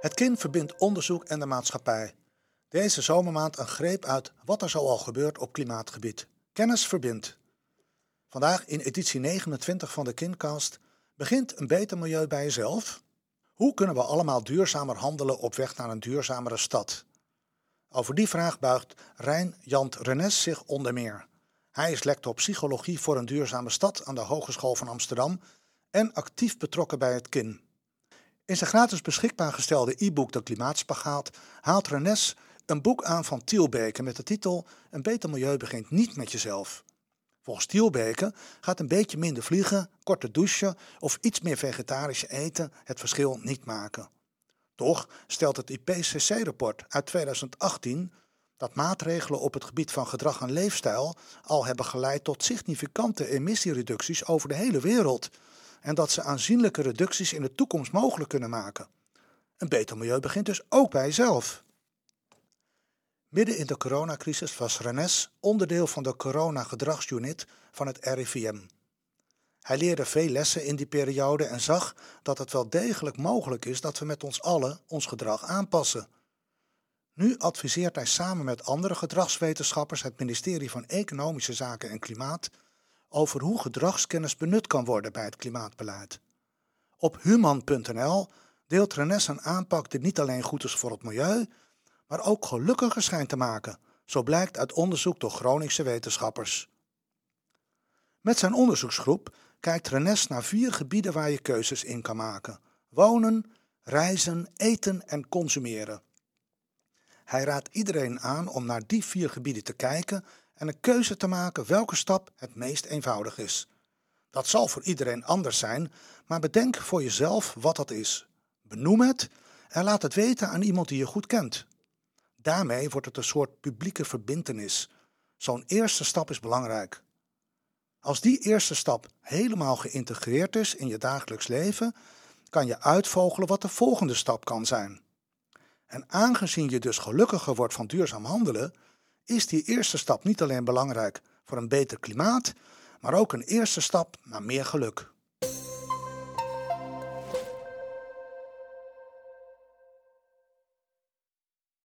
Het kind verbindt onderzoek en de maatschappij. Deze zomermaand een greep uit wat er zoal gebeurt op klimaatgebied. Kennis verbindt. Vandaag in editie 29 van de Kindcast begint een beter milieu bij jezelf. Hoe kunnen we allemaal duurzamer handelen op weg naar een duurzamere stad? Over die vraag buigt Rijn Jant Renes zich onder meer. Hij is lector psychologie voor een duurzame stad aan de Hogeschool van Amsterdam en actief betrokken bij het KIN. In zijn gratis beschikbaar gestelde e-book De Klimaatspagaat haalt Renes een boek aan van Tielbeke met de titel Een beter milieu begint niet met jezelf. Volgens Tielbeke gaat een beetje minder vliegen, korter douchen of iets meer vegetarisch eten het verschil niet maken. Toch stelt het IPCC-rapport uit 2018 dat maatregelen op het gebied van gedrag en leefstijl al hebben geleid tot significante emissiereducties over de hele wereld en dat ze aanzienlijke reducties in de toekomst mogelijk kunnen maken. Een beter milieu begint dus ook bij jezelf. Midden in de coronacrisis was Renes onderdeel van de corona-gedragsunit van het RIVM. Hij leerde veel lessen in die periode en zag dat het wel degelijk mogelijk is dat we met ons allen ons gedrag aanpassen. Nu adviseert hij samen met andere gedragswetenschappers het ministerie van Economische Zaken en Klimaat over hoe gedragskennis benut kan worden bij het klimaatbeleid. Op human.nl deelt Renes een aanpak die niet alleen goed is voor het milieu, maar ook gelukkiger schijnt te maken, zo blijkt uit onderzoek door Groningse wetenschappers. Met zijn onderzoeksgroep kijkt Renes naar vier gebieden waar je keuzes in kan maken: wonen, reizen, eten en consumeren. Hij raadt iedereen aan om naar die vier gebieden te kijken en een keuze te maken welke stap het meest eenvoudig is. Dat zal voor iedereen anders zijn, maar bedenk voor jezelf wat dat is. Benoem het en laat het weten aan iemand die je goed kent. Daarmee wordt het een soort publieke verbintenis. Zo'n eerste stap is belangrijk. Als die eerste stap helemaal geïntegreerd is in je dagelijks leven, kan je uitvogelen wat de volgende stap kan zijn. En aangezien je dus gelukkiger wordt van duurzaam handelen, is die eerste stap niet alleen belangrijk voor een beter klimaat, maar ook een eerste stap naar meer geluk.